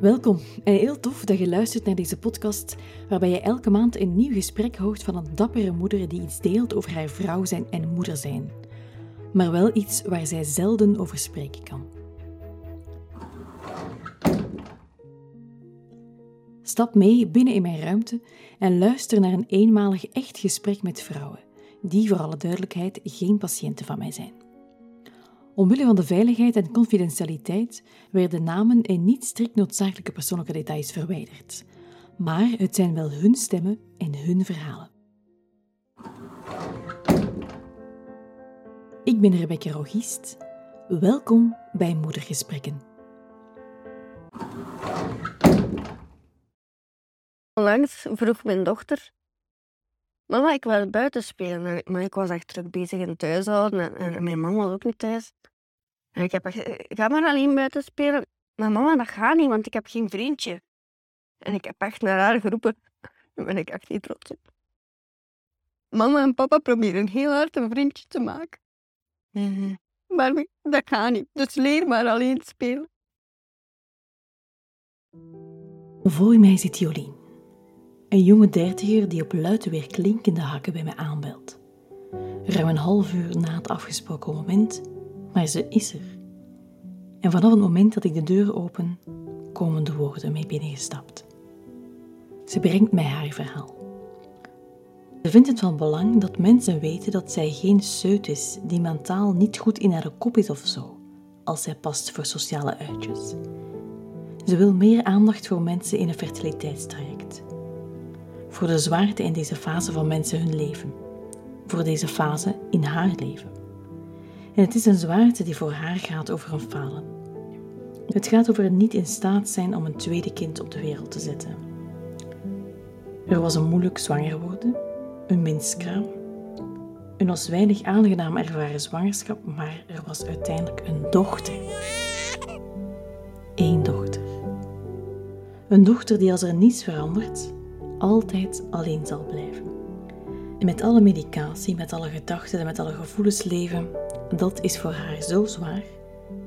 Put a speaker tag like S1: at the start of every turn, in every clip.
S1: Welkom en heel tof dat je luistert naar deze podcast, waarbij je elke maand een nieuw gesprek hoort van een dappere moeder die iets deelt over haar vrouw zijn en moeder zijn. Maar wel iets waar zij zelden over spreken kan. Stap mee binnen in mijn ruimte en luister naar een eenmalig echt gesprek met vrouwen, die voor alle duidelijkheid geen patiënten van mij zijn. Omwille van de veiligheid en confidentialiteit werden namen en niet strikt noodzakelijke persoonlijke details verwijderd. Maar het zijn wel hun stemmen en hun verhalen. Ik ben Rebecca Rogist. Welkom bij Moedergesprekken.
S2: Onlangs vroeg mijn dochter: Mama, ik wil buiten spelen. Maar ik was echt druk bezig in het huishouden en, en mijn mama was ook niet thuis. En ik heb gezegd: Ga maar alleen buiten spelen. Maar mama, dat gaat niet, want ik heb geen vriendje. En ik heb echt naar haar geroepen. Daar ben ik echt niet trots op. Mama en papa proberen heel hard een vriendje te maken. Maar dat gaat niet. Dus leer maar alleen spelen.
S1: Voor mij zit Jolien. Een jonge dertiger die op luid weer klinkende hakken bij mij aanbelt. Ruim een half uur na het afgesproken moment, maar ze is er. En vanaf het moment dat ik de deur open, komen de woorden mee binnengestapt. Ze brengt mij haar verhaal. Ze vindt het van belang dat mensen weten dat zij geen seut is die mentaal niet goed in haar kop is of zo, als zij past voor sociale uitjes. Ze wil meer aandacht voor mensen in een fertiliteitstraject. Voor de zwaarte in deze fase van mensen hun leven. Voor deze fase in haar leven. En het is een zwaarte die voor haar gaat over een falen. Het gaat over niet in staat zijn om een tweede kind op de wereld te zetten. Er was een moeilijk zwanger worden, een minstkraam, een als weinig aangenaam ervaren zwangerschap, maar er was uiteindelijk een dochter. Eén dochter. Een dochter die als er niets verandert, altijd alleen zal blijven. En met alle medicatie, met alle gedachten en met alle gevoelens leven, dat is voor haar zo zwaar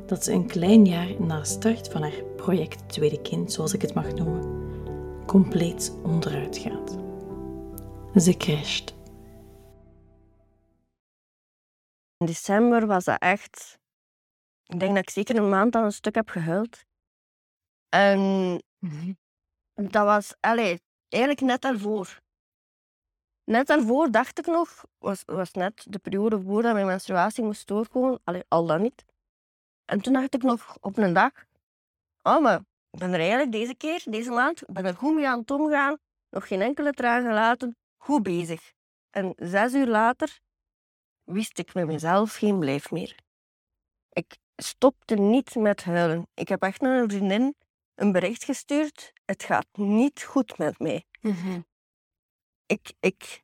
S1: dat ze een klein jaar na start van haar project Tweede Kind, zoals ik het mag noemen, compleet onderuit gaat. Ze crasht.
S2: In december was dat echt... Ik denk dat ik zeker een maand aan een stuk heb gehuild. En dat was allee, eigenlijk net daarvoor. Net daarvoor dacht ik nog, was, was net de periode voordat mijn menstruatie moest doorkomen, allee, al dan niet. En toen dacht ik nog op een dag, oh maar ik ben er eigenlijk deze keer, deze maand, ben er goed mee aan het omgaan, nog geen enkele traan gelaten, goed bezig. En zes uur later wist ik met mezelf geen blijf meer. Ik stopte niet met huilen. Ik heb echt naar een vriendin een bericht gestuurd. Het gaat niet goed met mij. Ik, ik,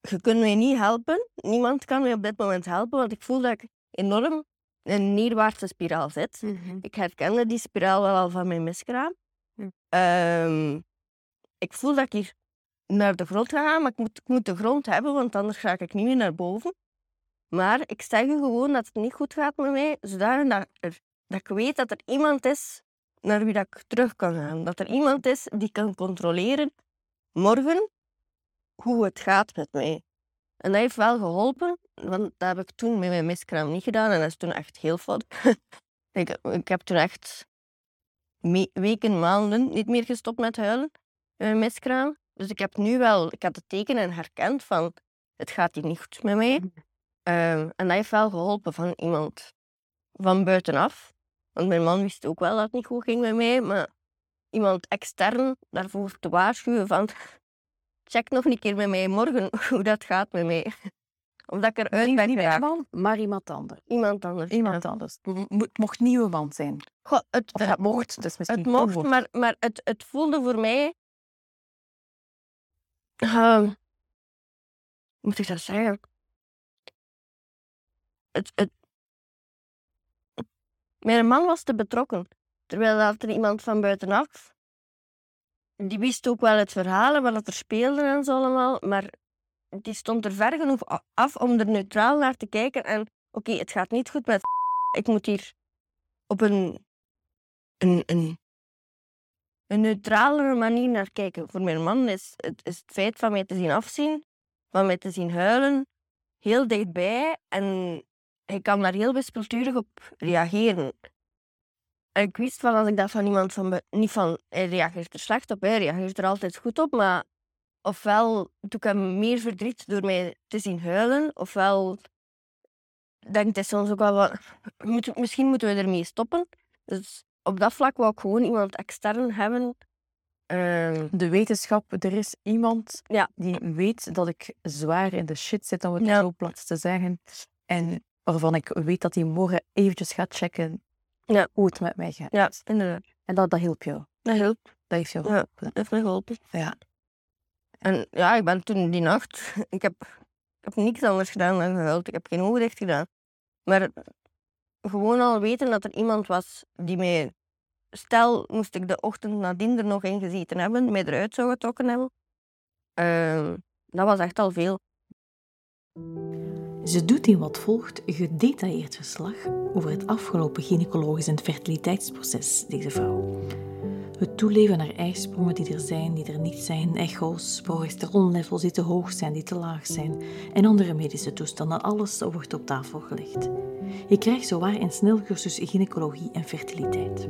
S2: je kunt mij niet helpen. Niemand kan mij op dit moment helpen, want ik voel dat ik enorm in een neerwaartse spiraal zit. Ik herkende die spiraal wel al van mijn miskraam.
S1: Hm.
S2: Ehm, ik voel dat ik hier naar de grond ga gaan, maar ik moet, ik moet de grond hebben, want anders ga ik niet meer naar boven. Maar ik zeg je gewoon dat het niet goed gaat met mij, zodat dat, er, dat ik weet dat er iemand is naar wie dat ik terug kan gaan. Dat er iemand is die kan controleren morgen hoe het gaat met mij. En dat heeft wel geholpen, want dat heb ik toen met mijn miskraam niet gedaan en dat is toen echt heel fout. ik, ik heb toen echt weken, maanden niet meer gestopt met huilen met mijn miskraam. Dus ik heb nu wel, ik had het tekenen herkend van het gaat hier niet goed met mij. Ehm, en dat heeft wel geholpen van iemand van buitenaf. Want mijn man wist ook wel dat het niet goed ging met mij, maar iemand extern daarvoor te waarschuwen van check nog een keer met mij morgen hoe dat gaat met mij. Of dat ik eruit
S3: Niet,
S2: ben
S3: niet mijn man, maar iemand anders.
S2: Iemand anders.
S3: Iemand anders. Het mo- het mocht nieuwe man zijn.
S2: Goh, het,
S3: Of het mocht, dus misschien
S2: het mocht, maar, maar het, het voelde voor mij... Ehm, moet ik dat zeggen? Het, het, mijn man was te betrokken. Terwijl dat er iemand van buitenaf... Die wist ook wel het verhaal wat er speelde en zo allemaal. Maar die stond er ver genoeg af om er neutraal naar te kijken. En oké, het gaat niet goed met... Ik moet hier op een... een, een een neutralere manier naar kijken. Voor mijn man is het, is het feit van mij te zien afzien, van mij te zien huilen, heel dichtbij. En hij kan daar heel wispelturig op reageren. Ik wist van als ik dat van iemand van... Niet van, hij reageert er slecht op, hij reageert er altijd goed op, maar ofwel doe ik hem meer verdriet door mij te zien huilen, ofwel denkt hij soms ook wel wat... "Moet- Misschien moeten we ermee stoppen. Dus op dat vlak wou ik gewoon iemand extern hebben. Ehm,
S3: De wetenschap, er is iemand
S2: Ja.
S3: die weet dat ik zwaar in de shit zit, om het
S2: Ja.
S3: zo plat te zeggen. En waarvan ik weet dat hij morgen eventjes gaat checken
S2: Ja.
S3: hoe het met mij gaat.
S2: ja, inderdaad.
S3: En dat, dat hielp jou.
S2: Dat hielp.
S3: Dat heeft jou
S2: Ja.
S3: geholpen.
S2: Dat heeft me geholpen.
S3: Ja.
S2: En ja, ik ben toen die nacht... Ik heb, ik heb niks anders gedaan dan gehuild. Ik heb geen ogen dicht gedaan. Maar gewoon al weten dat er iemand was die mij... Stel, moest ik de ochtend nadien er nog in gezeten hebben, mij eruit zou getrokken hebben. ehm, dat was echt al veel.
S1: Ze doet in wat volgt gedetailleerd verslag over het afgelopen gynaecologisch en fertiliteitsproces, deze vrouw. Het toeleven naar ijsprongen die er zijn, die er niet zijn, echo's, progesteronlevels die te hoog zijn, die te laag zijn en andere medische toestanden. Alles wordt op tafel gelegd. Je krijgt zowaar een snelcursus gynaecologie en fertiliteit.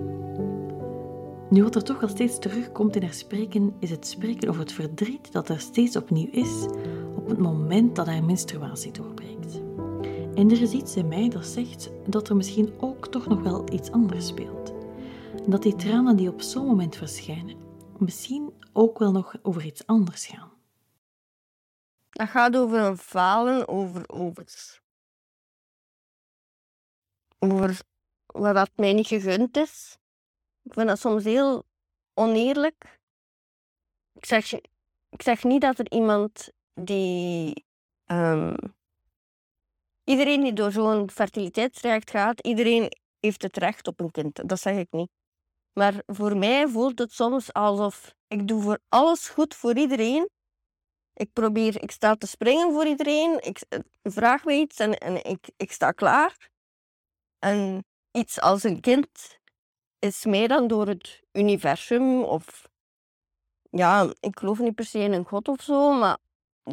S1: Nu, wat er toch al steeds terugkomt in haar spreken, is het spreken over het verdriet dat er steeds opnieuw is op het moment dat haar menstruatie doorbreekt. En er is iets in mij dat zegt dat er misschien ook toch nog wel iets anders speelt. Dat die tranen die op zo'n moment verschijnen, misschien ook wel nog over iets anders gaan.
S2: Dat gaat over een falen, over, over, over wat mij niet gegund is. Ik vind dat soms heel oneerlijk. Ik zeg, ik zeg niet dat er iemand die... ehm, iedereen die door zo'n fertiliteitstraject gaat, iedereen heeft het recht op een kind. Dat zeg ik niet. Maar voor mij voelt het soms alsof ik doe voor alles goed voor iedereen. Ik probeer, ik sta te springen voor iedereen. Ik eh, vraag me iets en, en ik, ik sta klaar. En iets als een kind is meer dan door het universum of ja, ik geloof niet per se in een god of zo, maar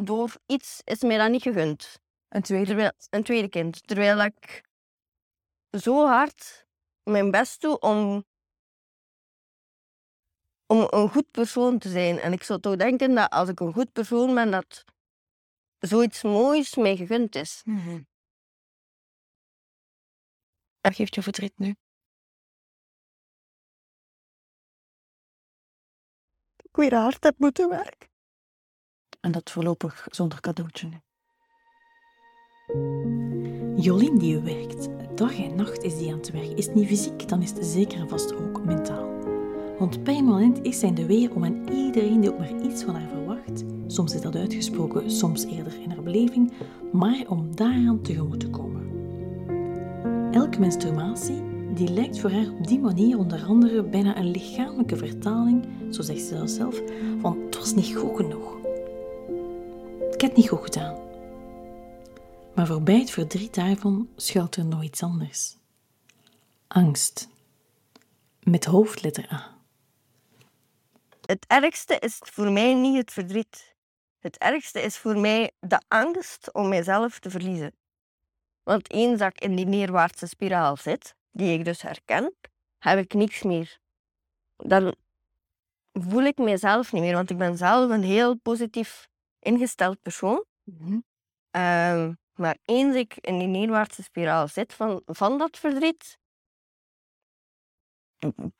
S2: door iets is mij dat niet gegund.
S3: Een tweede.
S2: Terwijl, een tweede kind. Terwijl ik zo hard mijn best doe om, om een goed persoon te zijn. En ik zou toch denken dat als ik een goed persoon ben, dat zoiets moois mij gegund is.
S3: Mhm. Wat geeft je verdriet nu?
S2: Ik weer hard heb moeten werken.
S3: En dat voorlopig zonder cadeautje.
S1: Jolien die werkt, dag en nacht is die aan het werk. Is niet fysiek, dan is het zeker en vast ook mentaal. Want permanent is zij in de weer om aan iedereen die ook maar iets van haar verwacht, soms is dat uitgesproken, soms eerder in haar beleving, maar om daaraan tegemoet te komen. Elke menstruatie die lijkt voor haar op die manier onder andere bijna een lichamelijke vertaling, zo zegt ze dat zelf, van het was niet goed genoeg. Ik heb het niet goed gedaan. Maar voorbij het verdriet daarvan schuilt er nog iets anders. Angst. Met hoofdletter A.
S2: Het ergste is voor mij niet het verdriet. Het ergste is voor mij de angst om mijzelf te verliezen. Want eens dat ik in die neerwaartse spiraal zit, die ik dus herken, heb ik niks meer. Dan voel ik mezelf niet meer, want ik ben zelf een heel positief ingesteld persoon. Ehm, maar eens ik in die neerwaartse spiraal zit van, van dat verdriet,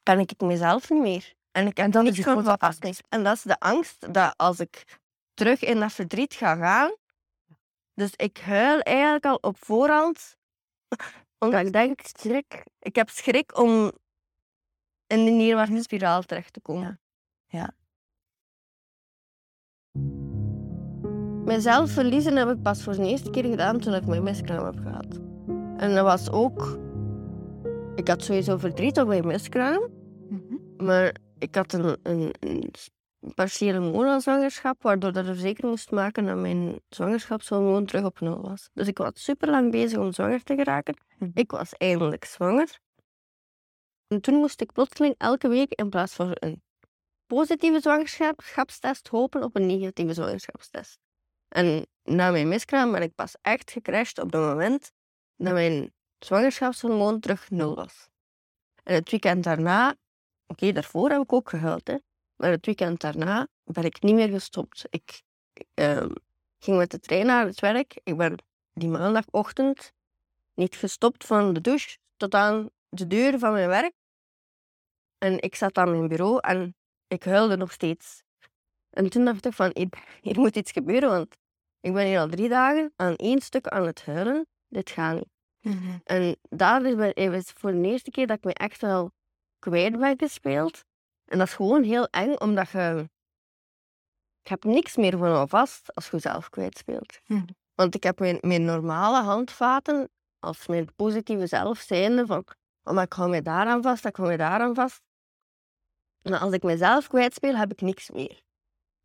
S2: ben ik het mezelf niet meer. En ik heb van
S3: grote
S2: verwachting.
S3: angst.
S2: En dat is de angst dat als ik terug in dat verdriet ga gaan, dus ik huil eigenlijk al op voorhand, omdat ik denk, schrik. Ik heb schrik om in die neerwaartse spiraal terecht te komen.
S3: Ja. Ja.
S2: Mezelf verliezen heb ik pas voor de eerste keer gedaan toen ik mijn miskraam heb gehad. En dat was ook... Ik had sowieso verdriet op mijn miskraam, maar ik had een, een, een partiële waardoor dat er zeker moest maken dat mijn zwangerschapshormoon terug op nul was. Dus ik was super lang bezig om zwanger te geraken.
S3: Mhm.
S2: Ik was eindelijk zwanger. En toen moest ik plotseling elke week in plaats van een positieve zwangerschapstest hopen op een negatieve zwangerschapstest. En na mijn miskraam ben ik pas echt gecrashed op het moment dat mijn zwangerschapshormoon terug nul was. En het weekend daarna, oké, daarvoor heb ik ook gehuild, hè, maar het weekend daarna ben ik niet meer gestopt. Ik, ehm, ging met de trein naar het werk. Ik ben die maandagochtend niet gestopt van de douche tot aan de deur van mijn werk. En ik zat aan mijn bureau en ik huilde nog steeds. En toen dacht ik van, hier, moet iets gebeuren, want ik ben hier al drie dagen aan één stuk aan het huilen. Dit gaat niet. Mhm. En daar is voor de eerste keer dat ik me echt wel kwijt ben gespeeld. En dat is gewoon heel eng, omdat je... Je hebt niks meer van vast als je zelf kwijtspeelt. Mm. Want ik heb mijn, mijn normale handvaten, als mijn positieve zelf zijnde, van oh, ik hou mij daaraan vast, ik hou mij daaraan vast. En als ik mezelf kwijtspeel, heb ik niks meer.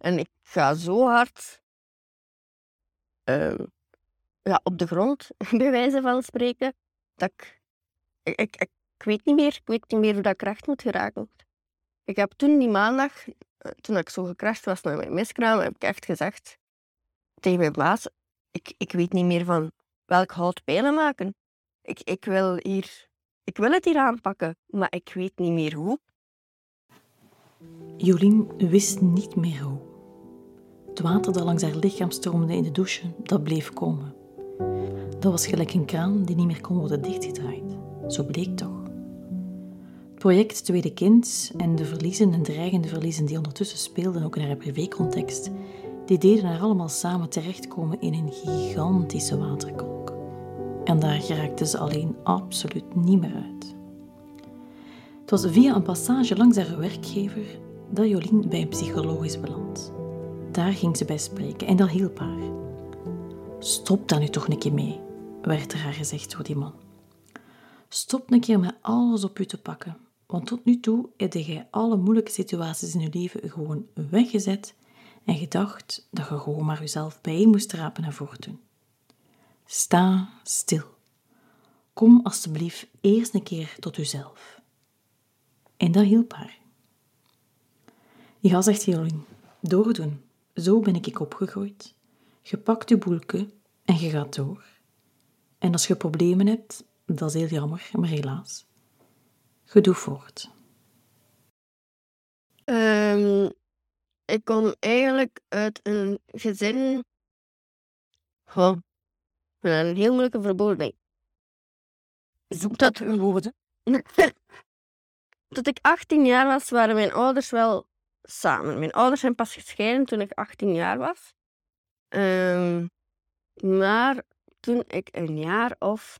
S2: En ik ga zo hard ehm, ja, op de grond, bij wijze van spreken, dat ik, ik, ik, weet niet meer, ik weet niet meer hoe dat ik recht moet geraken. Ik heb toen die maandag, eh, toen ik zo gecrashed was met mijn miskraam, heb ik echt gezegd tegen mijn baas, ik, ik weet niet meer van welk hout pijlen maken. Ik, ik, wil hier, ik wil het hier aanpakken, maar ik weet niet meer hoe.
S1: Jolien wist niet meer hoe. Het water dat langs haar lichaam stroomde in de douche, dat bleef komen. Dat was gelijk een kraan die niet meer kon worden dichtgedraaid. Zo bleek toch. Het project Tweede Kind en de verliezen en dreigende verliezen die ondertussen speelden ook in haar privécontext, die deden haar allemaal samen terechtkomen in een gigantische waterkolk. En daar geraakte ze alleen absoluut niet meer uit. Het was via een passage langs haar werkgever dat Jolien bij een psycholoog is beland. Daar ging ze bij spreken en dat hielp haar. Stop daar nu toch een keer mee, werd er haar gezegd door die man. Stop een keer met alles op je te pakken, want tot nu toe heb jij alle moeilijke situaties in je leven gewoon weggezet en gedacht dat je gewoon maar jezelf bijeen moest rapen en voortdoen. Sta stil. Kom alstublieft eerst een keer tot uzelf. En dat hielp haar. Ja, zegt Jolien, doordoen. Zo ben ik opgegroeid. Je pakt je boelke en je gaat door. En als je problemen hebt, dat is heel jammer, maar helaas. Je doet voort.
S2: Um, ik kom eigenlijk uit een gezin van een heel moeilijke verboden.
S3: Zoek dat een woorden.
S2: Tot ik 18 jaar was, waren mijn ouders wel samen. Mijn ouders zijn pas gescheiden toen ik 18 jaar was. Um, maar toen ik een jaar of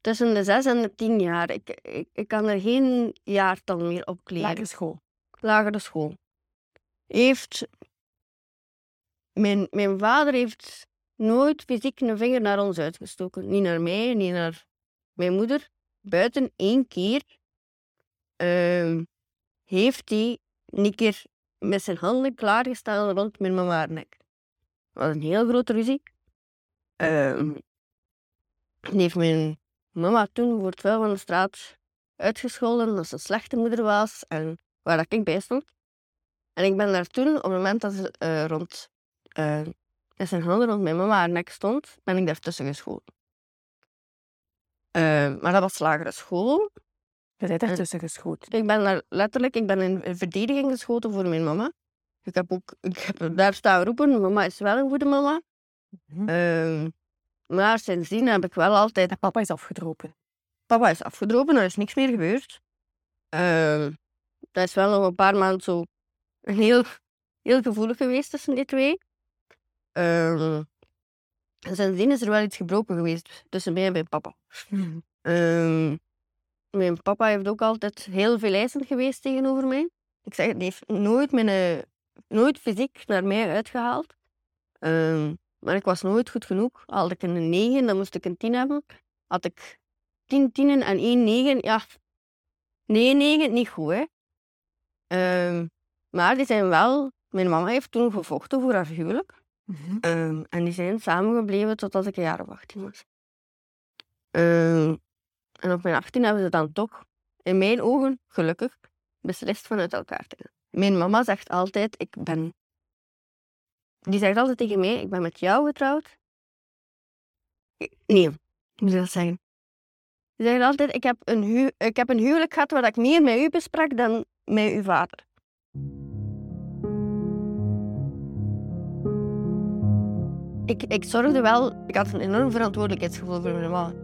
S2: tussen de 6 en de 10 jaar, ik, ik, ik kan er geen jaartal meer op kleden.
S3: Lagere school.
S2: Lagere school. Heeft mijn, mijn vader heeft nooit fysiek een vinger naar ons uitgestoken. Niet naar mij, niet naar mijn moeder. Buiten één keer uh, heeft hij een keer met zijn handen klaargestaan rond mijn mama haar nek. Dat was een heel grote ruzie. Uh, heeft mijn mama toen voor het vuil van de straat uitgescholden dat ze een slechte moeder was en waar ik bij stond. En ik ben daar toen, op het moment dat ze uh, rond, uh, met zijn handen rond mijn mama haar nek stond, ben ik daar tussen geschoten. Uh, maar dat was lagere school.
S3: Je bent tussen geschoten?
S2: Ik ben daar letterlijk ik ben in verdediging geschoten voor mijn mama. Ik heb ook ik heb daar staan roepen, mama is wel een goede mama. Mm -hmm. maar sindsdien heb ik wel altijd...
S3: En papa is afgedropen?
S2: Papa is afgedropen, er is niks meer gebeurd. Uh, dat is wel nog een paar maanden zo heel, heel gevoelig geweest tussen die twee. En sindsdien is er wel iets gebroken geweest tussen mij en mijn papa. Mm. Um, mijn papa heeft ook altijd heel veel eisend geweest tegenover mij. Ik zeg, hij heeft nooit, mijn, nooit fysiek naar mij uitgehaald. Um, maar ik was nooit goed genoeg. Had ik een 9, dan moest ik een 10 hebben. Had ik 10 tienen en 1 9, ja, 9 9, niet goed, hè. Um, maar die zijn wel... Mijn mama heeft toen gevochten voor haar huwelijk. Mm -hmm. um, en die zijn samengebleven totdat ik een jaar of 18 was. Um, en op mijn 18 hebben ze dan toch, in mijn ogen, gelukkig, beslist vanuit elkaar te gaan. Mijn mama zegt altijd, ik ben... Die zegt altijd tegen mij, ik ben met jou getrouwd. Nee, moet ik dat zeggen? Die zegt altijd, ik heb een, hu ik heb een huwelijk gehad waar ik meer met u besprak dan met uw vader. Ik, ik zorgde wel, ik had een enorm verantwoordelijkheidsgevoel voor mijn mama.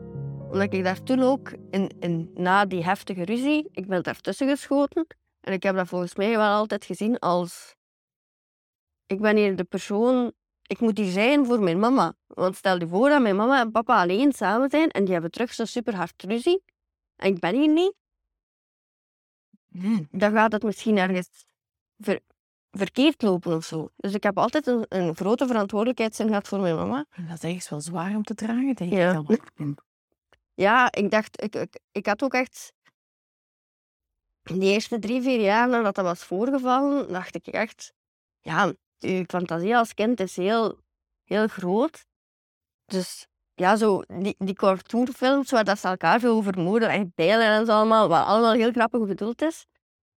S2: Omdat ik daar toen ook, in, in, na die heftige ruzie, ik ben daartussen geschoten. En ik heb dat volgens mij wel altijd gezien als... Ik ben hier de persoon... Ik moet hier zijn voor mijn mama. Want stel je voor dat mijn mama en papa alleen samen zijn en die hebben terug zo super hard ruzie. En ik ben hier niet. Dan gaat het misschien ergens ver- verkeerd lopen of zo. Dus ik heb altijd een, een grote verantwoordelijkheidszin gehad voor mijn mama.
S3: Dat is ergens wel zwaar om te dragen, denk
S2: Ja.
S3: ik.
S2: Ja, ik dacht, ik, ik, had ook echt. Die eerste drie, vier jaar nadat dat was voorgevallen, dacht ik echt. Ja, je fantasie als kind is heel, heel groot. Dus ja, zo die, die cartoonfilms waar dat ze elkaar veel vermoorden en bijlen en zo allemaal, wat allemaal heel grappig bedoeld is.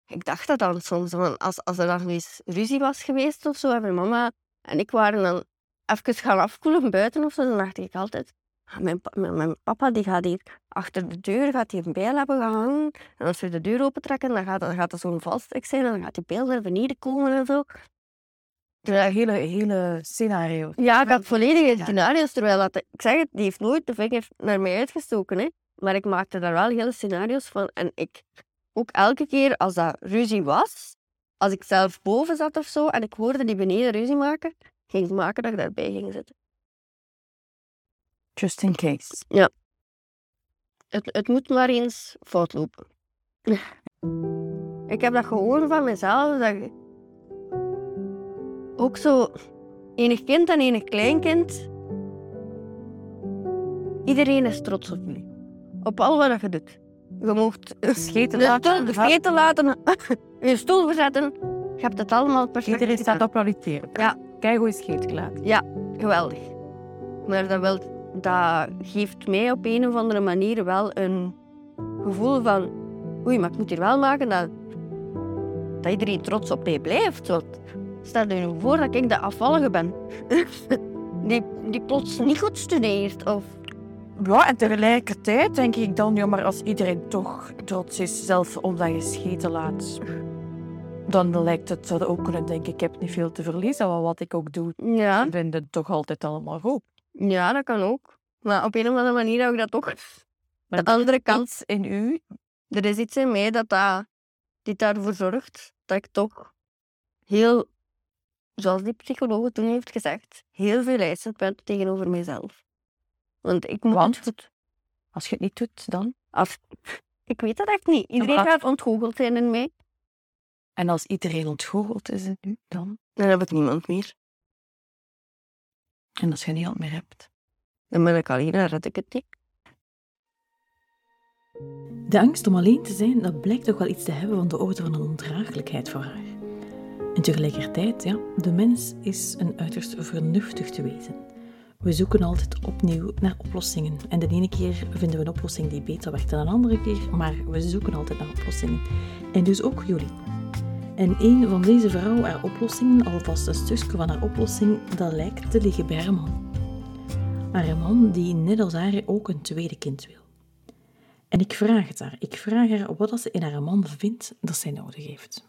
S2: Ik dacht dat dan soms, als, als er dan eens ruzie was geweest of zo, en mijn mama en ik waren dan even gaan afkoelen buiten of zo, dan dacht ik altijd, Mijn, pa- mijn, mijn papa die gaat hier achter de deur gaat hij een bijl hebben gehangen. En als we de deur opentrekken, dan gaat, dan gaat er zo'n valstrik zijn en dan gaat die bijl naar beneden komen en zo.
S3: Ja, hele, hele scenario.
S2: Ja, ik had volledige
S3: Ja.
S2: scenario's, terwijl dat, ik zeg het, die heeft nooit de vinger naar mij uitgestoken. Hè. Maar ik maakte daar wel hele scenario's van. En ik, ook elke keer als dat ruzie was, als ik zelf boven zat of zo, en ik hoorde die beneden ruzie maken, ging ik maken dat ik daarbij ging zitten.
S3: Just in case.
S2: Het, het moet maar eens fout lopen. ik heb dat gewoon van mezelf. Dat je- ook zo, enig kind en enig kleinkind. Iedereen is trots op je. Op al wat je doet. Je mocht
S3: Scheten
S2: de
S3: laten.
S2: vergeten laten, je stoel verzetten. Je hebt het allemaal perfect
S3: Iedereen staat op kwaliteit.
S2: Ja.
S3: Kijk hoe is scheet gelaten.
S2: Geweldig. Maar dat, wel, dat geeft mij op een of andere manier wel een gevoel van... Oei, maar ik moet hier wel maken dat, dat iedereen trots op mij blijft. Want stel je nu voor dat ik de afvallige ben. die, die plots niet goed studeert. Of...
S3: Ja, en tegelijkertijd denk ik dan, ja, maar als iedereen toch trots is, zelf omdat je scheten laat, dan lijkt het dat ook kunnen denken, ik heb niet veel te verliezen, want wat ik ook doe,
S2: Ja,
S3: ik vind het toch altijd allemaal goed.
S2: Ja, dat kan ook. Maar op een of andere manier heb ik dat toch...
S3: Maar
S2: De andere kant
S3: in u,
S2: er is iets in mij dat, dat die daarvoor zorgt dat ik toch heel, zoals die psycholoog toen heeft gezegd, heel veel eisend ben tegenover mezelf. Want ik moet
S3: Want? als je het niet doet, dan.
S2: af. Ik weet dat echt niet. Iedereen
S3: gaat-
S2: gaat ontgoocheld zijn in mij.
S3: En als iedereen ontgoocheld is in u, dan.
S2: Dan heb ik niemand meer.
S3: En als je niemand meer hebt.
S2: Dan ben ik alleen, dan red ik het niet.
S1: De angst om alleen te zijn, dat blijkt toch wel iets te hebben van de orde van een ondraaglijkheid voor haar. En tegelijkertijd, ja, de mens is een uiterst vernuftig te wezen. We zoeken altijd opnieuw naar oplossingen. En de ene keer vinden we een oplossing die beter werkt dan een andere keer, maar we zoeken altijd naar oplossingen. En dus ook jullie. En een van deze vrouw, haar oplossingen, alvast een stukje van haar oplossing, dat lijkt te liggen bij haar man. Haar man die net als haar ook een tweede kind wil. En ik vraag het haar. Ik vraag haar wat ze in haar man vindt dat zij nodig heeft.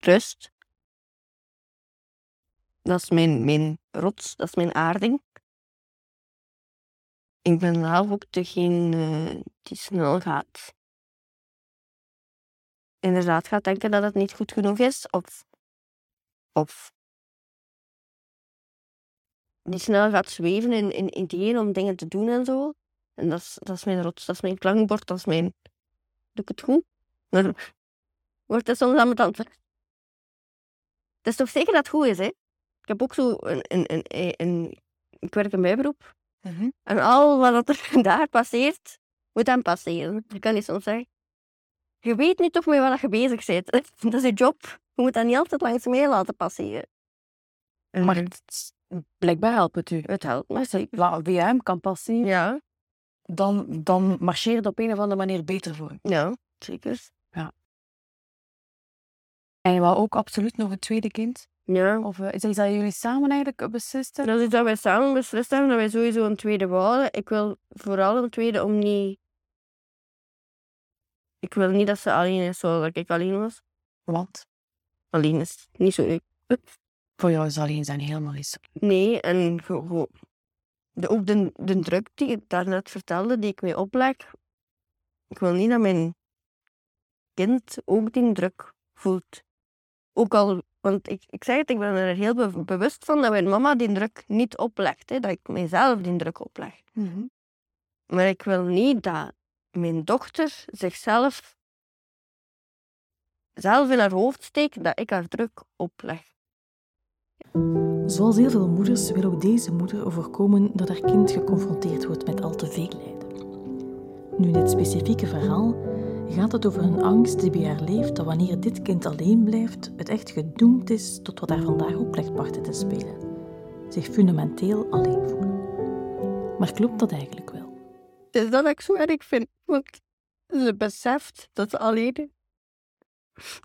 S2: Rust. Dat is mijn, mijn rots, dat is mijn aarding. Ik ben zelf ook degene die snel gaat. Inderdaad gaat denken dat het niet goed genoeg is. Of, of die snel gaat zweven in, in ideeën om dingen te doen en zo. En dat is, dat is mijn rots, dat is mijn klankbord, dat is mijn... Doe ik het goed? Maar wordt het soms aan mijn tand. Het is toch zeker dat het goed is, hè? Ik heb ook zo een... een, een, een ik werk in bijberoep. En al wat er daar passeert, moet dan passeren. Je kan niet soms zeggen. Je weet nu toch mee wat je bezig bent. Dat is je job. Je moet dat niet altijd langs mij laten passeren.
S3: Maar het, blijkbaar helpt het u.
S2: Het helpt me zeker.
S3: La- kan passeren,
S2: Ja,
S3: dan, dan marcheert het op een of andere manier beter voor
S2: ja, zeker.
S3: En je wou ook absoluut nog een tweede kind?
S2: Ja.
S3: Of eh, is dat jullie samen eigenlijk beslisten?
S2: Dat is dat wij samen beslist hebben dat wij sowieso een tweede wouden. Ik wil vooral een tweede om niet... Ik wil niet dat ze alleen is zoals ik alleen was.
S3: Want
S2: Alleen is niet zo leuk.
S3: voor jou is alleen zijn helemaal iets.
S2: Nee, en de, ook de, de druk die ik daarnet vertelde, die ik mij opleg. Ik wil niet dat mijn kind ook die druk voelt. Ook al, want ik, ik zeg het, ik ben er heel be- bewust van dat mijn mama die druk niet oplegt. Hè, dat ik mijzelf die druk opleg. Maar ik wil niet dat mijn dochter zichzelf zelf in haar hoofd steekt dat ik haar druk opleg.
S1: Zoals heel veel moeders wil ook deze moeder voorkomen dat haar kind geconfronteerd wordt met al te veel lijden. Nu, in dit specifieke verhaal gaat het over een angst die bij haar leeft dat wanneer dit kind alleen blijft, het echt gedoemd is tot wat daar vandaag ook ligt parten te spelen. Zich fundamenteel alleen voelen. Maar klopt dat eigenlijk
S2: is dat ik zo erg vind. Want ze beseft dat ze alleen.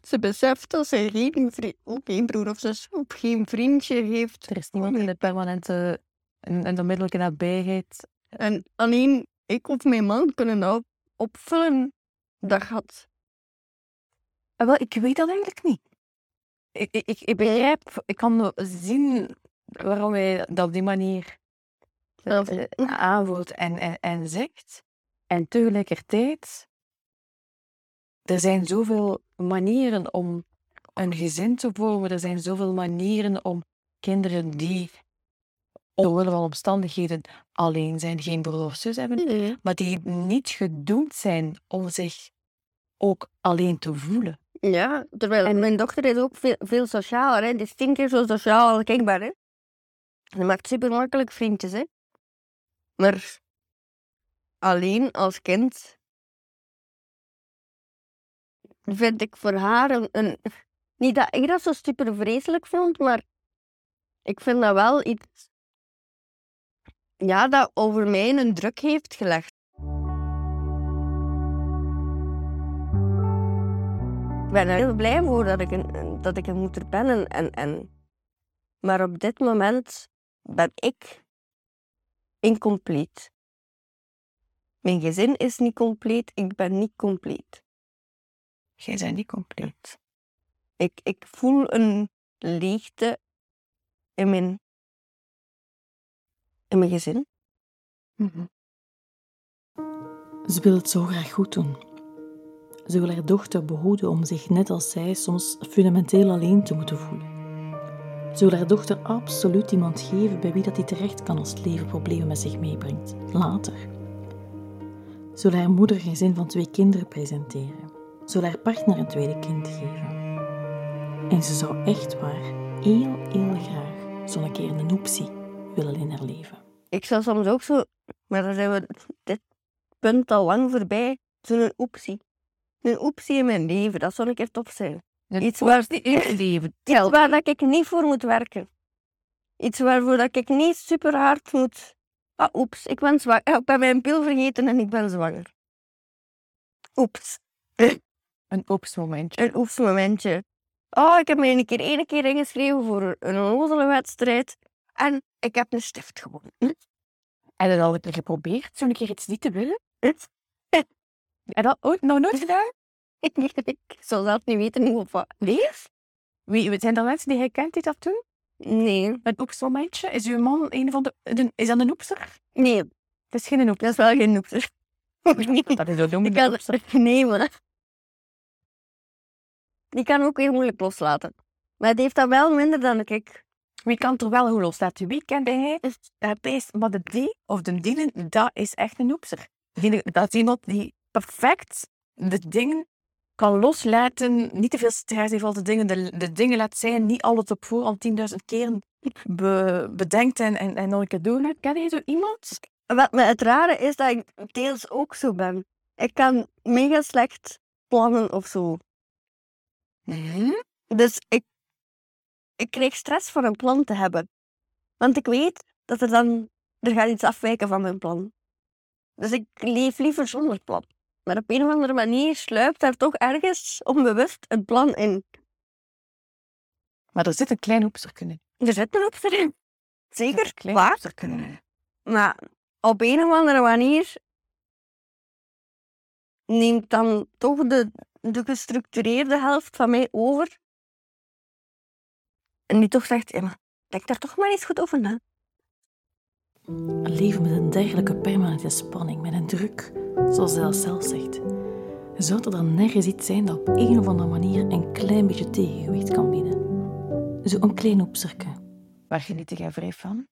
S2: Ze beseft dat ze geen, vri- ook geen broer of zus of geen vriendje heeft.
S3: Er is niemand in de permanente en, en onmiddellijke nabijheid.
S2: En alleen ik of mijn man kunnen dat opvullen, dat gat.
S3: Ah, wel, ik weet dat eigenlijk niet. Ik, ik, ik, ik begrijp, ik kan zien waarom hij dat op die manier Eh, aanvoelt en, en, en zegt. En tegelijkertijd, er zijn zoveel manieren om een gezin te vormen. Er zijn zoveel manieren om kinderen die omwille van omstandigheden alleen zijn, geen broer of zus hebben, maar die niet gedoemd zijn om zich ook alleen te voelen.
S2: Ja, terwijl
S3: En-
S2: mijn dochter is ook veel, veel socialer, hè. Die is tien keer zo sociaal als ik ben, hè. Ze maakt super makkelijk vriendjes, hè. Maar alleen als kind vind ik voor haar een, Niet dat ik dat zo super vreselijk vond, maar ik vind dat wel iets... Ja, dat over mij een druk heeft gelegd. Ik ben er heel blij voor dat ik een, dat ik een moeder ben. En, en, en... Maar op dit moment ben ik incompleet. Mijn gezin is niet compleet, ik ben niet compleet.
S3: Jij bent niet compleet.
S2: Ik, ik voel een leegte in mijn, in mijn gezin.
S1: Ze wil het zo graag goed doen. Ze wil haar dochter behoeden om zich net als zij soms fundamenteel alleen te moeten voelen. Wil haar dochter absoluut iemand geven bij wie dat die terecht kan als het leven problemen met zich meebrengt, later. Wil haar moeder een gezin van twee kinderen presenteren. Wil haar partner een tweede kind geven. En ze zou echt waar heel, heel graag zo'n keer een optie willen in haar leven.
S2: Ik zou soms ook zo, maar dan zijn we dit punt al lang voorbij, zo'n optie. Een optie in mijn leven, dat zou een keer top zijn. Iets waar, iets waar dat ik niet voor moet werken. Iets waarvoor dat ik niet super hard moet. Ah, oeps, ik ben zwanger. Ik ben mijn pil vergeten en ik ben zwanger. Oeps,
S3: Een oepsmomentje.
S2: een oeps momentje. Oh, ik heb me een keer ene keer ingeschreven voor een onnozele wedstrijd. En ik heb een stift gewonnen.
S3: Heb je dat al een keer geprobeerd? Zo'n keer iets niet te willen? Heb je dat ooit nog nooit gedaan?
S2: Ik zou zelf niet weten hoe of wat.
S3: Nee? Wie, zijn er mensen die jij kent die dat doen?
S2: Nee,
S3: Een oepsmomentje? Is uw man een van de... de- is dat een oepster?
S2: nee,
S3: Het is geen oepster.
S2: dat is wel geen noepser.
S3: Dat is zo noemen.
S2: Ik kan, nee, maar... Die kan ook heel moeilijk loslaten. Maar het heeft dat wel minder dan ik.
S3: Wie kan er wel goed loslaten? Wie kent hij? Is, maar de die of de dienen, dat is echt een oepser. Die- Dat is iemand die perfect de dingen kan loslaten, niet te veel stress heeft, al de dingen, de, de dingen laat zijn, niet alles op voorhand tienduizend keren be- bedenkt en, en, en nog een keer doorlaat. Ken je zo iemand?
S2: Wat me het rare is dat ik deels ook zo ben. Ik kan mega slecht plannen of zo. Dus ik, ik krijg stress van een plan te hebben. Want ik weet dat er dan... Er gaat iets afwijken van mijn plan. Dus ik leef liever zonder plan. Maar op een of andere manier sluipt daar toch ergens onbewust een plan in.
S3: Maar er zit een klein hoepsterken in.
S2: Er zit een opster in. Zeker,
S3: Een
S2: waar.
S3: hoepsterken in.
S2: Maar op een of andere manier neemt dan toch de, de gestructureerde helft van mij over. En die toch zegt, ja, maar denk daar toch maar eens goed over na.
S1: Een leven met een dergelijke permanente spanning, met een druk, zoals zij dat zelf zegt. Zou er dan nergens iets zijn dat op een of andere manier een klein beetje tegengewicht kan bieden? Zo'n klein opsterken.
S3: Waar geniet jij vrij van?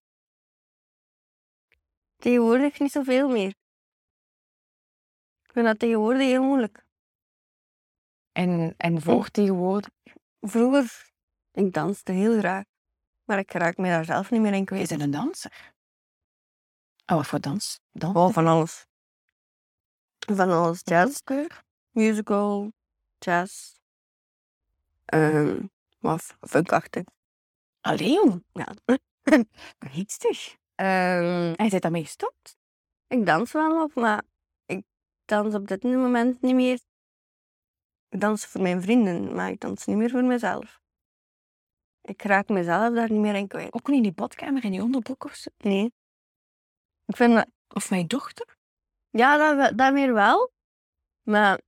S2: Tegenwoordig niet zoveel meer. Ik vind dat tegenwoordig heel moeilijk.
S3: En, en voor tegenwoordig?
S2: Vroeger, ik danste heel graag. Maar ik raak me daar zelf niet meer in
S3: Je
S2: kwijt.
S3: bent een danser. Oh, wat voor dans? Dans?
S2: Oh, van alles. Van alles. Jazz, musical, jazz. Um, wat funkachtig.
S3: Allee, jong.
S2: Ja.
S3: Richtig.
S2: Ehm,
S3: En je bent daarmee gestopt?
S2: ik dans wel op, maar ik dans op dit moment niet meer. Ik dans voor mijn vrienden, maar ik dans niet meer voor mezelf. Ik raak mezelf daar niet meer in kwijt.
S3: Ook niet in die badkamer, in die onderbroek of zo?
S2: Nee. Ik vind
S3: Of mijn dochter?
S2: ja, dat, weer wel. Maar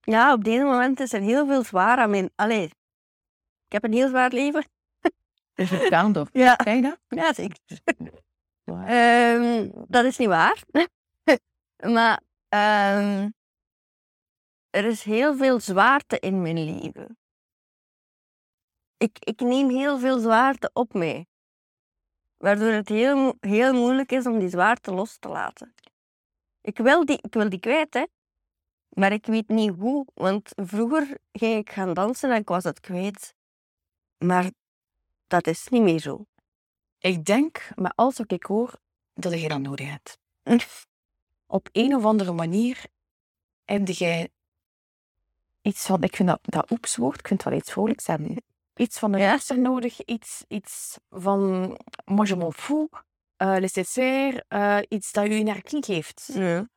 S2: ja, op dit moment is er heel veel zwaar aan mijn... Allee, ik heb een heel zwaar leven.
S3: Dus het kan toch?
S2: Ja,
S3: je dat?
S2: ja zeker. Ehm, dat is niet waar. maar ehm, er is heel veel zwaarte in mijn leven. Ik, ik neem heel veel zwaarte op mij. Waardoor het heel, heel moeilijk is om die zwaarte los te laten. Ik wil die, ik wil die kwijt, hè. Maar ik weet niet hoe. Want vroeger ging ik gaan dansen en ik was het kwijt. Maar dat is niet meer zo.
S3: Ik denk, maar als wat ik hoor, dat je dat nodig hebt. Op een of andere manier heb jij iets van, ik vind dat, dat oepswoord, ik vind het wel iets vrolijks hebben. Iets van de
S2: Ja.
S3: rest nodig, iets, iets van moi je m'en fous, uh, laissez-faire, eh, iets dat je energie geeft.
S2: Ja.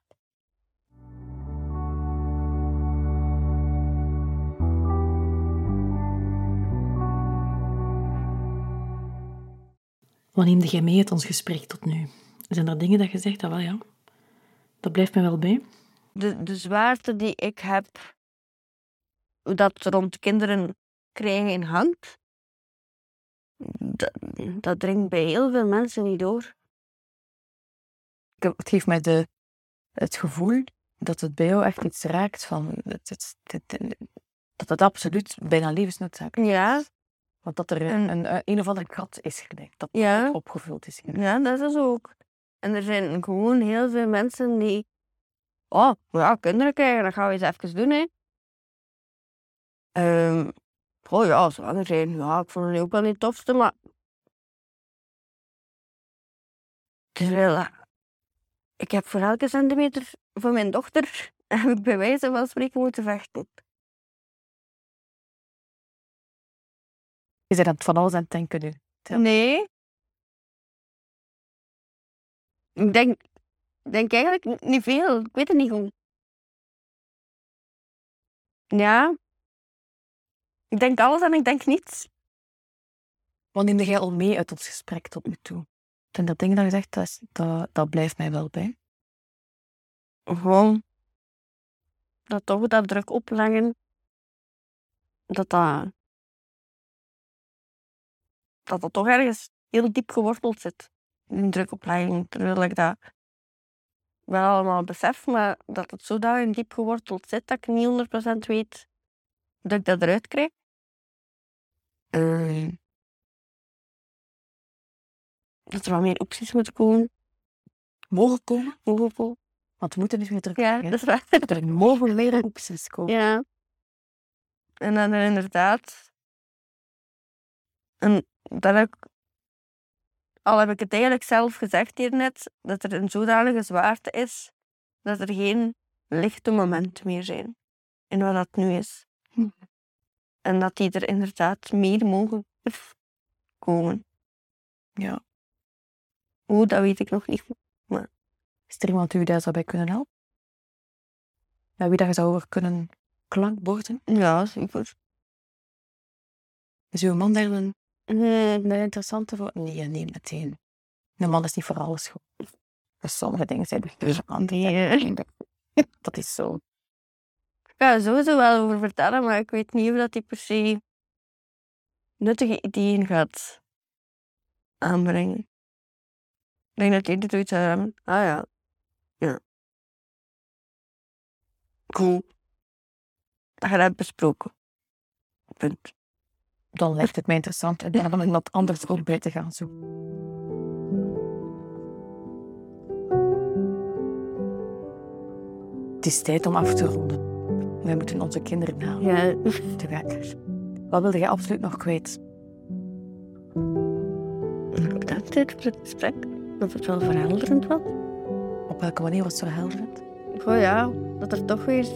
S1: Wat neemde jij mee uit ons gesprek tot nu? Zijn er dingen dat je zegt, dat wel ja, dat blijft me wel bij?
S2: de, de zwaarte die ik heb, dat rond kinderen krijgen hangt, dat, dat dringt bij heel veel mensen niet door.
S3: Het geeft mij de, het gevoel dat het bij jou echt iets raakt van, het, het, het- dat het absoluut bijna levensnoodzaak is.
S2: Ja,
S3: Want dat er
S2: En-
S3: een, een, een of ander gat is gedekt, dat
S2: ja,
S3: opgevuld is.
S2: ja, dat is ook. En er zijn gewoon heel veel mensen die, oh, ja, kinderen krijgen, dat gaan we eens even doen, hè. Ehm, oh ja, zwanger zijn, ja, ik vond het ook wel niet het tofste, maar... Terwijl, eh, ik heb voor elke centimeter van mijn dochter, heb ik bij wijze van spreken moeten vechten.
S3: Je bent aan het van alles aan het denken nu. Ja.
S2: Nee. Ik denk, denk eigenlijk niet veel. Ik weet het niet goed. Ja. Ik denk alles en ik denk niets.
S3: Wat neemde jij al mee uit ons gesprek tot nu toe? En dat ding dat je zegt, dat, is- dat, dat blijft mij wel bij.
S2: Gewoon. Dat toch dat druk opleggen. Dat dat... Dat dat toch ergens heel diep geworteld zit. Die druk opleggen. Terwijl ik dat wel allemaal besef, maar dat het zodanig diep geworteld zit dat ik niet 100% weet dat ik dat eruit krijg. Ehm, dat er wat meer opties moeten komen.
S3: Mogen komen,
S2: Mogen
S3: want we moeten niet meer terug.
S2: Ja, dat is waar.
S3: Er mogen meer opties komen.
S2: Ja. En dan er inderdaad. En dat heb ik, al heb ik het eigenlijk zelf gezegd hier net, dat er een zodanige zwaarte is dat er geen lichte momenten meer zijn in wat dat nu is.
S3: Hm.
S2: En dat die er inderdaad meer mogen komen.
S3: Ja.
S2: Hoe, dat weet ik nog niet.
S3: Is er iemand die u daar zou bij kunnen helpen? Bij wie dat je zou over kunnen klankborden?
S2: Ja, super.
S3: Is uw man daar een, een interessante voor? Nee, nee, meteen. Een man is niet voor alles goed. Dus sommige dingen zijn dus andere. Dat is zo.
S2: Ik ga er sowieso wel over vertellen, maar ik weet niet of dat hij per se nuttige ideeën gaat aanbrengen. Ik denk dat hij dit zoiets zou hebben. Ah ja. Ja. Cool. Dat je dat besproken. Punt.
S3: Dan lijkt het mij interessant en dan om iemand anders ook bij te gaan zoeken. Het is tijd om af te ronden. Wij moeten onze kinderen halen.
S2: Ja.
S3: Te werk. Wat wilde jij absoluut nog kwijt?
S2: Bedankt voor het gesprek. Dat het wel verhelderend was.
S3: Op welke manier was het zo helderend?
S2: Oh ja, dat er toch weer...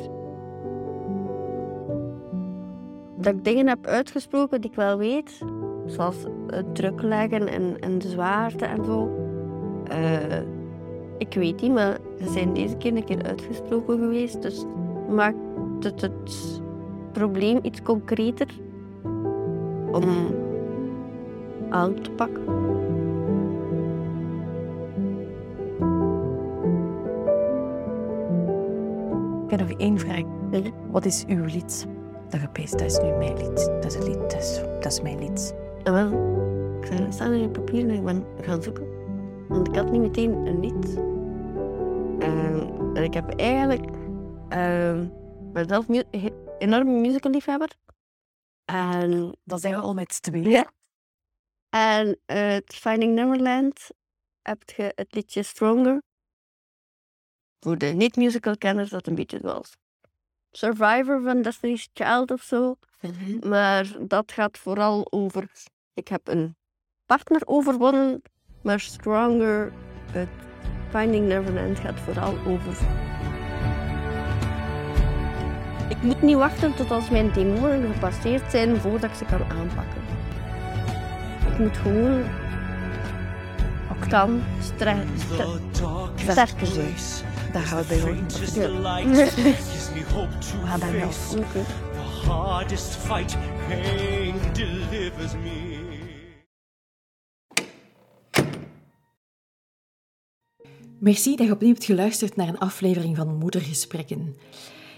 S2: Dat ik dingen heb uitgesproken die ik wel weet. Zoals het druk leggen en, en de zwaarte en zo. Eh, ik weet niet, maar ze zijn deze keer een keer uitgesproken geweest. Dus maakt het het probleem iets concreter om aan te pakken.
S3: Ik heb nog één vraag. Wat is uw lied? Dat gepeest, dat is nu mijn lied. Dat is het lied, dat is, dat is mijn lied.
S2: En wel, ik zei, het staat in papier en ik ben gaan zoeken. Want ik had niet meteen een lied. En, en ik heb eigenlijk... ehm ik ben zelf mu- enorme musicalliefhebber. En
S3: Dan zijn we al met twee.
S2: Ja. En het Finding Neverland heb je het liedje Stronger. Voor de niet-musical-kenners dat een beetje zoals Survivor van Destiny's Child of zo. Maar dat gaat vooral over... Ik heb een partner overwonnen, maar Stronger, het Finding Neverland, gaat vooral over... Ik moet niet wachten tot als mijn demonen gepasseerd zijn voordat ik ze kan aanpakken. Ik moet gewoon kan stre- stre- sterker zijn.
S3: daar gaan we bij horen. We gaan daar.
S4: The hardest fight, pain delivers me.
S1: Merci dat je opnieuw hebt geluisterd naar een aflevering van Moedergesprekken.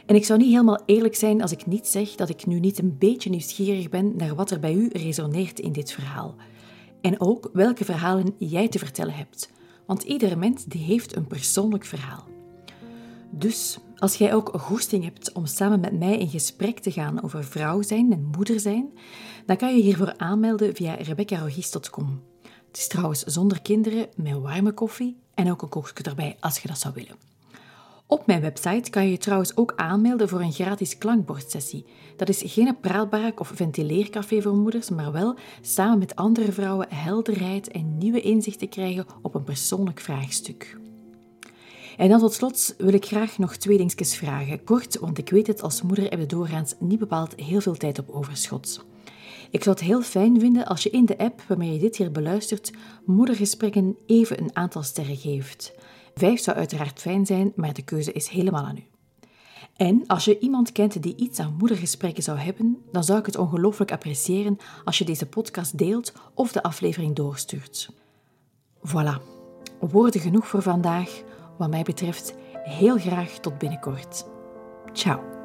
S1: En ik zou niet helemaal eerlijk zijn als ik niet zeg dat ik nu niet een beetje nieuwsgierig ben naar wat er bij u resoneert in dit verhaal. En ook welke verhalen jij te vertellen hebt. Want iedere mens die heeft een persoonlijk verhaal. Dus als jij ook goesting hebt om samen met mij in gesprek te gaan over vrouw zijn en moeder zijn, dan kan je hiervoor aanmelden via rebeccarogis.com. Het is trouwens zonder kinderen, met warme koffie en ook een koekje erbij als je dat zou willen. Op mijn website kan je je trouwens ook aanmelden voor een gratis klankbordsessie. Dat is geen praalbarak of ventileercafé voor moeders, maar wel samen met andere vrouwen helderheid en nieuwe inzichten krijgen op een persoonlijk vraagstuk. En dan tot slot wil ik graag nog twee dingetjes vragen. Kort, want ik weet het, als moeder heb je doorgaans niet bepaald heel veel tijd op overschot. Ik zou het heel fijn vinden als je in de app waarmee je dit hier beluistert, moedergesprekken even een aantal sterren geeft. Vijf zou uiteraard fijn zijn, maar de keuze is helemaal aan u. En als je iemand kent die iets aan moedergesprekken zou hebben, dan zou ik het ongelooflijk appreciëren als je deze podcast deelt of de aflevering doorstuurt. Voilà, woorden genoeg voor vandaag. Wat mij betreft, heel graag tot binnenkort. Ciao.